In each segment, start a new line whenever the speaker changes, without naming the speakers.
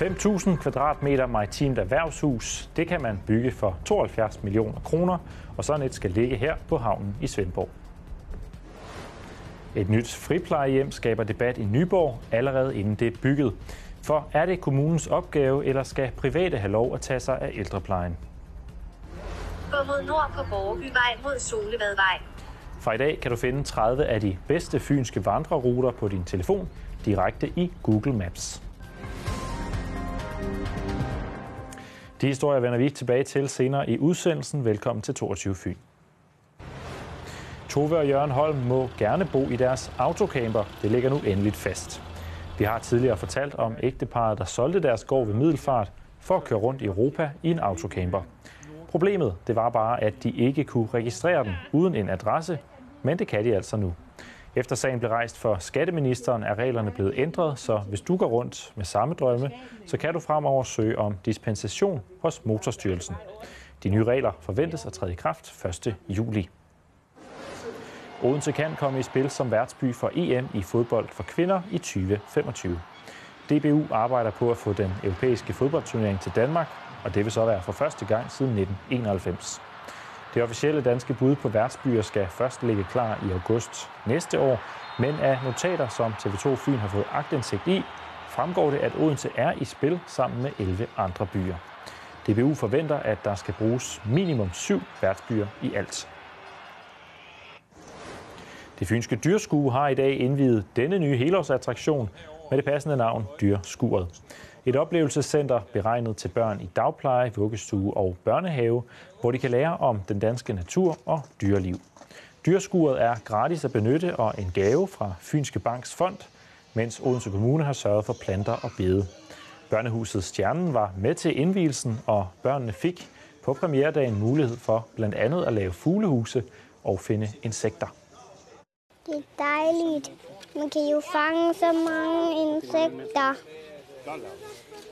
5.000 kvadratmeter maritimt erhvervshus, det kan man bygge for 72 millioner kroner, og sådan et skal ligge her på havnen i Svendborg. Et nyt friplejehjem skaber debat i Nyborg allerede inden det er bygget. For er det kommunens opgave, eller skal private have lov at tage sig af ældreplejen?
Gå mod nord på Borgerbyvej mod Solevadvej.
Fra i dag kan du finde 30 af de bedste fynske vandreruter på din telefon direkte i Google Maps. De historier vender vi tilbage til senere i udsendelsen. Velkommen til 22 Fyn. Tove og Jørgen Holm må gerne bo i deres autocamper. Det ligger nu endeligt fast. Vi har tidligere fortalt om ægteparet, der solgte deres gård ved Middelfart for at køre rundt i Europa i en autocamper. Problemet det var bare, at de ikke kunne registrere den uden en adresse, men det kan de altså nu. Efter sagen blev rejst for skatteministeren, er reglerne blevet ændret, så hvis du går rundt med samme drømme, så kan du fremover søge om dispensation hos Motorstyrelsen. De nye regler forventes at træde i kraft 1. juli. Odense kan komme i spil som værtsby for EM i fodbold for kvinder i 2025. DBU arbejder på at få den europæiske fodboldturnering til Danmark, og det vil så være for første gang siden 1991. Det officielle danske bud på værtsbyer skal først ligge klar i august næste år, men af notater, som TV2 Fyn har fået agtindsigt i, fremgår det, at Odense er i spil sammen med 11 andre byer. DBU forventer, at der skal bruges minimum syv værtsbyer i alt. Det fynske dyrskue har i dag indvidet denne nye helårsattraktion med det passende navn Dyrskuret. Et oplevelsescenter beregnet til børn i dagpleje, vuggestue og børnehave, hvor de kan lære om den danske natur og dyreliv. Dyrskuret er gratis at benytte og en gave fra Fynske Banks fond, mens Odense Kommune har sørget for planter og bede. Børnehuset Stjernen var med til indvielsen, og børnene fik på premieredagen mulighed for blandt andet at lave fuglehuse og finde insekter.
Det er dejligt. Man kan jo fange så mange insekter.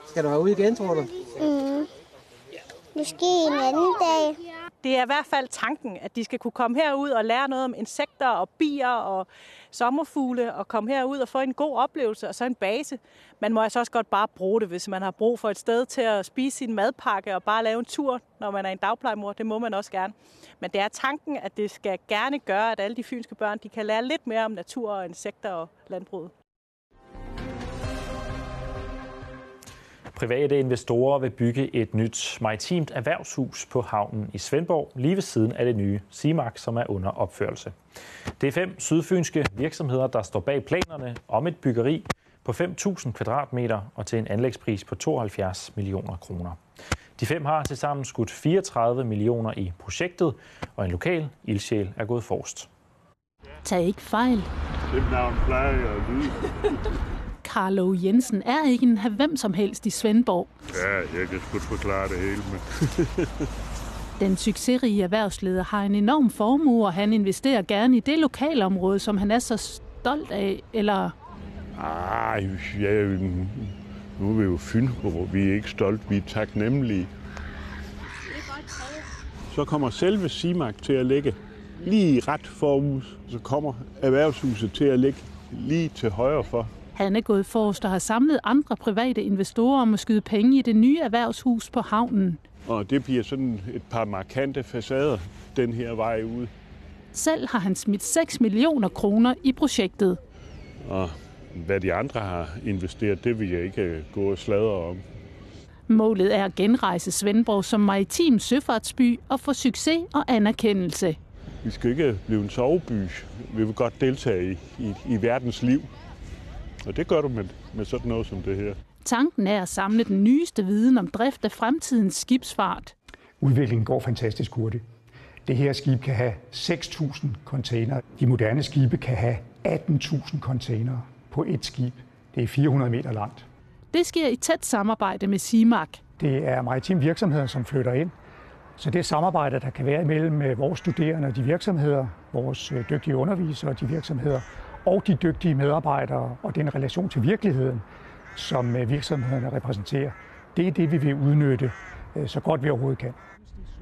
Skal du ud igen, tror du?
Mm. Måske en anden dag.
Det er i hvert fald tanken, at de skal kunne komme herud og lære noget om insekter og bier og sommerfugle og komme herud og få en god oplevelse og så en base. Man må altså også godt bare bruge det, hvis man har brug for et sted til at spise sin madpakke og bare lave en tur, når man er en dagplejemor. Det må man også gerne. Men det er tanken, at det skal gerne gøre, at alle de fynske børn de kan lære lidt mere om natur og insekter og landbruget.
Private investorer vil bygge et nyt maritimt erhvervshus på havnen i Svendborg, lige ved siden af det nye CIMAC, som er under opførelse. Det er fem sydfynske virksomheder, der står bag planerne om et byggeri på 5.000 kvadratmeter og til en anlægspris på 72 millioner kroner. De fem har tilsammen skudt 34 millioner i projektet, og en lokal ildsjæl er gået forrest.
Tag ikke fejl.
Det navn plejer at lyde.
Carlo Jensen er ikke en hvem som helst i Svendborg.
Ja, jeg kan sgu forklare det hele, men...
Den succesrige erhvervsleder har en enorm formue, og han investerer gerne i det lokalområde, som han er så stolt af, eller...
Ej, ja, nu er vi jo Fyn, hvor vi er ikke stolt, vi er taknemmelige. Så kommer selve Simak til at ligge lige ret forud, så kommer erhvervshuset til at ligge lige til højre for.
Han er gået forrest og har samlet andre private investorer om at skyde penge i det nye erhvervshus på havnen.
Og det bliver sådan et par markante facader den her vej ud.
Selv har han smidt 6 millioner kroner i projektet.
Og hvad de andre har investeret, det vil jeg ikke gå og sladre om.
Målet er at genrejse Svendborg som maritim søfartsby og få succes og anerkendelse.
Vi skal ikke blive en soveby. Vi vil godt deltage i, i, i verdens liv. Og det gør du med, med sådan noget som det her.
Tanken er at samle den nyeste viden om drift af fremtidens skibsfart.
Udviklingen går fantastisk hurtigt. Det her skib kan have 6.000 container. De moderne skibe kan have 18.000 container på et skib. Det er 400 meter langt.
Det sker i tæt samarbejde med CIMAC.
Det er maritime virksomheder, som flytter ind. Så det samarbejde, der kan være imellem øh, vores studerende og de virksomheder, vores øh, dygtige undervisere og de virksomheder, og de dygtige medarbejdere og den relation til virkeligheden, som øh, virksomhederne repræsenterer, det er det, vi vil udnytte så godt vi overhovedet kan.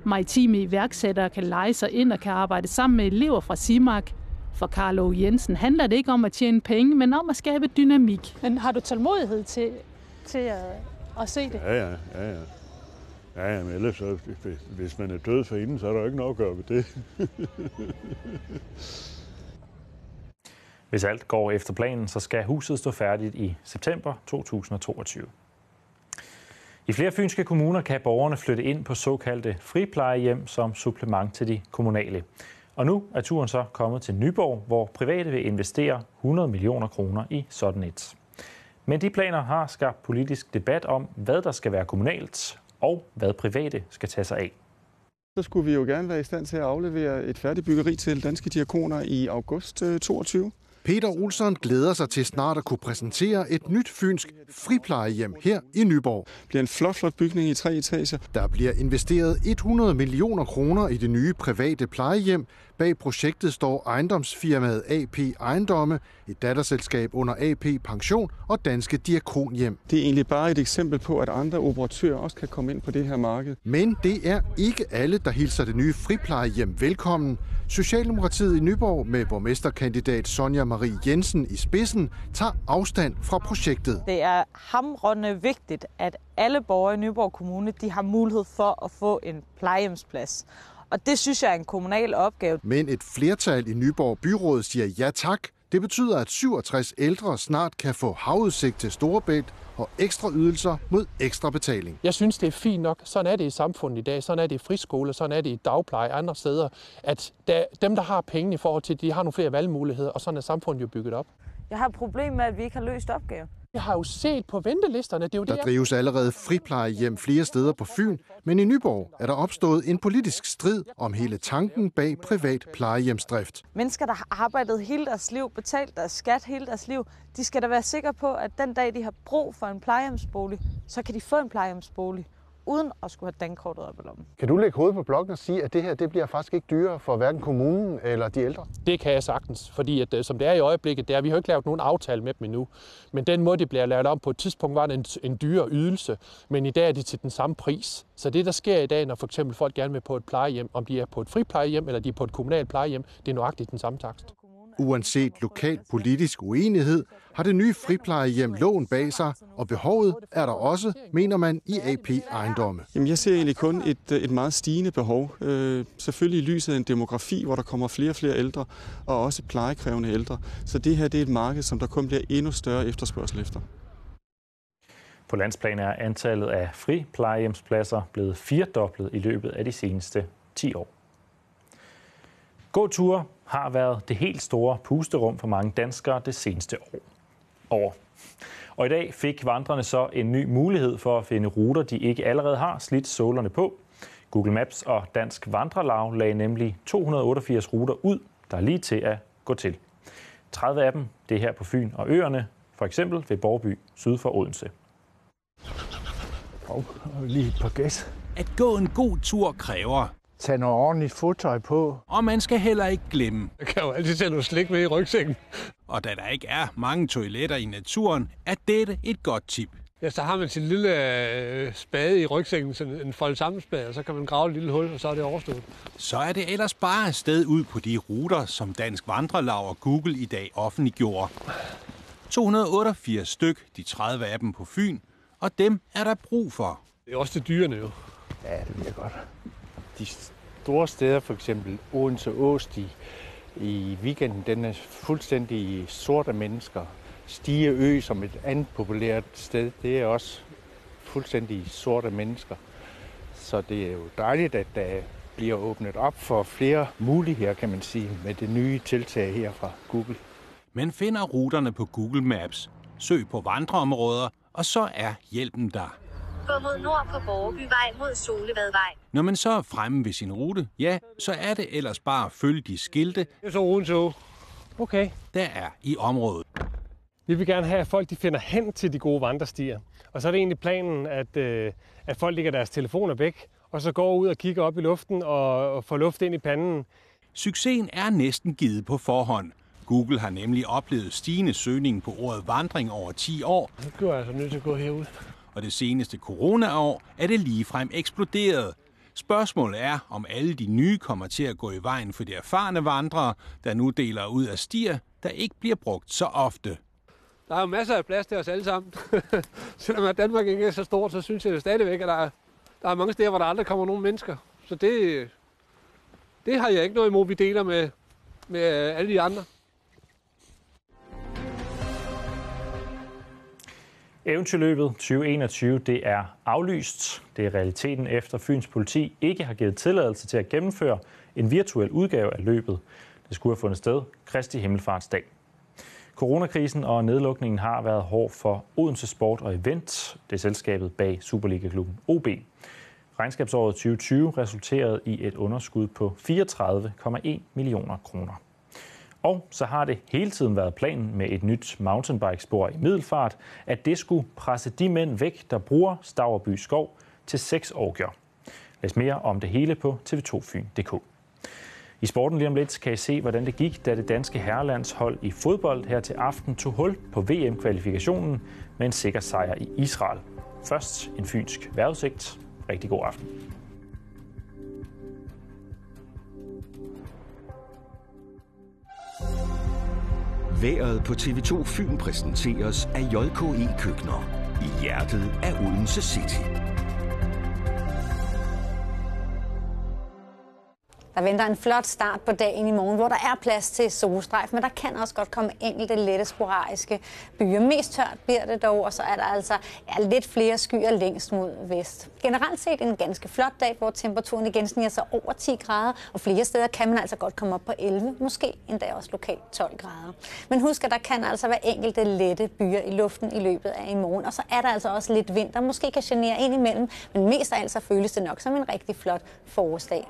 Maritime iværksættere kan lege sig ind og kan arbejde sammen med elever fra CIMAC. For Carlo Jensen handler det ikke om at tjene penge, men om at skabe dynamik.
Men har du tålmodighed til, til at at se det?
Ja, ja, ja, ja. Ja, ja, men ellers, så, hvis man er død for inden, så er der jo ikke noget at gøre ved det.
Hvis alt går efter planen, så skal huset stå færdigt i september 2022. I flere fynske kommuner kan borgerne flytte ind på såkaldte friplejehjem som supplement til de kommunale. Og nu er turen så kommet til Nyborg, hvor private vil investere 100 millioner kroner i sådan et. Men de planer har skabt politisk debat om, hvad der skal være kommunalt, og hvad private skal tage sig af.
Så skulle vi jo gerne være i stand til at aflevere et færdigt byggeri til Danske Diakoner i august øh, 22.
Peter Olsson glæder sig til snart at kunne præsentere et nyt fynsk friplejehjem her i Nyborg.
Det bliver en flot, flot bygning i tre etager.
Der bliver investeret 100 millioner kroner i det nye private plejehjem. Bag projektet står ejendomsfirmaet AP Ejendomme, et datterselskab under AP Pension og Danske Diakonhjem.
Det er egentlig bare et eksempel på, at andre operatører også kan komme ind på det her marked.
Men det er ikke alle, der hilser det nye friplejehjem velkommen. Socialdemokratiet i Nyborg med borgmesterkandidat Sonja Marie Jensen i spidsen tager afstand fra projektet.
Det er hamrende vigtigt, at alle borgere i Nyborg Kommune de har mulighed for at få en plejehjemsplads. Og det synes jeg er en kommunal opgave.
Men et flertal i Nyborg Byråd siger ja tak. Det betyder, at 67 ældre snart kan få havudsigt til Storebælt og ekstra ydelser mod ekstra betaling.
Jeg synes, det er fint nok. Sådan er det i samfundet i dag. Sådan er det i friskoler. Sådan er det i dagpleje andre steder. At der, dem, der har penge i forhold til, de har nogle flere valgmuligheder, og sådan er samfundet jo bygget op.
Jeg har et problem med, at vi ikke har løst opgaven.
Jeg har jo set på ventelisterne. Det er jo
Der
det,
drives allerede friplejehjem flere steder på Fyn, men i Nyborg er der opstået en politisk strid om hele tanken bag privat plejehjemsdrift.
Mennesker, der har arbejdet hele deres liv, betalt deres skat hele deres liv, de skal da være sikre på, at den dag, de har brug for en plejehjemsbolig, så kan de få en plejehjemsbolig uden at skulle have dankortet op i lommen.
Kan du lægge hovedet på blokken og sige, at det her det bliver faktisk ikke dyrere for hverken kommunen eller de ældre?
Det kan jeg sagtens, fordi at, øh, som det er i øjeblikket, det er, vi har jo ikke lavet nogen aftale med dem endnu. Men den måde, det bliver lavet om på et tidspunkt, var det en, en dyre ydelse, men i dag er det til den samme pris. Så det, der sker i dag, når for eksempel folk gerne vil på et plejehjem, om de er på et friplejehjem eller de er på et kommunalt plejehjem, det er nøjagtigt den samme takst.
Uanset lokal politisk uenighed, har det nye friplejehjem loven bag sig, og behovet er der også, mener man i AP Ejendomme.
Jamen, jeg ser egentlig kun et, et meget stigende behov. Øh, selvfølgelig i lyset af en demografi, hvor der kommer flere og flere ældre, og også plejekrævende ældre. Så det her det er et marked, som der kun bliver endnu større efterspørgsel efter.
På landsplan er antallet af fri plejehjemspladser blevet firedoblet i løbet af de seneste 10 år. Gåture har været det helt store pusterum for mange danskere det seneste år. år. Og i dag fik vandrerne så en ny mulighed for at finde ruter, de ikke allerede har slidt sålerne på. Google Maps og Dansk Vandrelag lagde nemlig 288 ruter ud, der er lige til at gå til. 30 af dem, det er her på Fyn og Øerne, for eksempel ved Borby syd for Odense.
Og lige et par gæs.
At gå en god tur kræver.
Tag noget ordentligt fodtøj på.
Og man skal heller ikke glemme.
Jeg kan jo altid tage noget slik med i rygsækken.
Og da der ikke er mange toiletter i naturen, er dette et godt tip.
Ja, så har man sin lille øh, spade i rygsækken, sådan en fold sammen spade, og så kan man grave et lille hul, og så er det overstået.
Så er det ellers bare afsted ud på de ruter, som Dansk Vandrelag og Google i dag offentliggjorde. 288 styk, de 30 af dem på Fyn, og dem er der brug for.
Det er også til dyrene jo.
Ja, det bliver godt. De store steder, for eksempel Odense Åsti i weekenden, den er fuldstændig sort af mennesker. Stige Ø som et andet populært sted, det er også fuldstændig sort af mennesker. Så det er jo dejligt, at der bliver åbnet op for flere muligheder, kan man sige, med det nye tiltag her fra Google.
Men finder ruterne på Google Maps, søg på vandreområder, og så er hjælpen der.
Gå mod nord på Borgerbyvej mod Solevadvej.
Når man så er fremme ved sin rute, ja, så er det ellers bare at følge de skilte,
Det er så Odense. Okay.
der er i området.
Vi vil gerne have, at folk de finder hen til de gode vandrestier. Og så er det egentlig planen, at, øh, at folk lægger deres telefoner væk, og så går ud og kigger op i luften og, og får luft ind i panden.
Succesen er næsten givet på forhånd. Google har nemlig oplevet stigende søgning på ordet vandring over 10 år,
Nu bliver jeg altså nødt til at gå herud
og det seneste coronaår er det ligefrem eksploderet. Spørgsmålet er, om alle de nye kommer til at gå i vejen for de erfarne vandrere, der nu deler ud af stier, der ikke bliver brugt så ofte.
der er jo masser af plads til os alle sammen. Selvom Danmark ikke er så stort, så synes jeg det stadigvæk, at der er, der er mange steder, hvor der aldrig kommer nogen mennesker. Så det, det har jeg ikke noget imod, vi deler med, med alle de andre.
Eventyrløbet 2021 det er aflyst. Det er realiteten efter Fyns politi ikke har givet tilladelse til at gennemføre en virtuel udgave af løbet. Det skulle have fundet sted Kristi Himmelfartsdag. Coronakrisen og nedlukningen har været hård for Odense Sport og Event, det er selskabet bag Superliga-klubben OB. Regnskabsåret 2020 resulterede i et underskud på 34,1 millioner kroner. Og så har det hele tiden været planen med et nyt mountainbikespor i Middelfart, at det skulle presse de mænd væk, der bruger Stavreby Skov til seks årgør. Læs mere om det hele på tv2fyn.dk. I sporten lige om lidt kan I se, hvordan det gik, da det danske herrelandshold i fodbold her til aften tog hul på VM-kvalifikationen med en sikker sejr i Israel. Først en fynsk vejrudsigt. Rigtig god aften.
Været på TV2 Fyn præsenteres af JKE Køkkener i hjertet af Odense City.
Der venter en flot start på dagen i morgen, hvor der er plads til solstrejf, men der kan også godt komme enkelte lette sporadiske byer. Mest tørt bliver det dog, og så er der altså ja, lidt flere skyer længst mod vest. Generelt set en ganske flot dag, hvor temperaturen igen sniger sig over 10 grader, og flere steder kan man altså godt komme op på 11, måske endda også lokalt 12 grader. Men husk, at der kan altså være enkelte lette byer i luften i løbet af i morgen, og så er der altså også lidt vind, der måske kan genere ind imellem, men mest af alt så føles det nok som en rigtig flot forårsdag.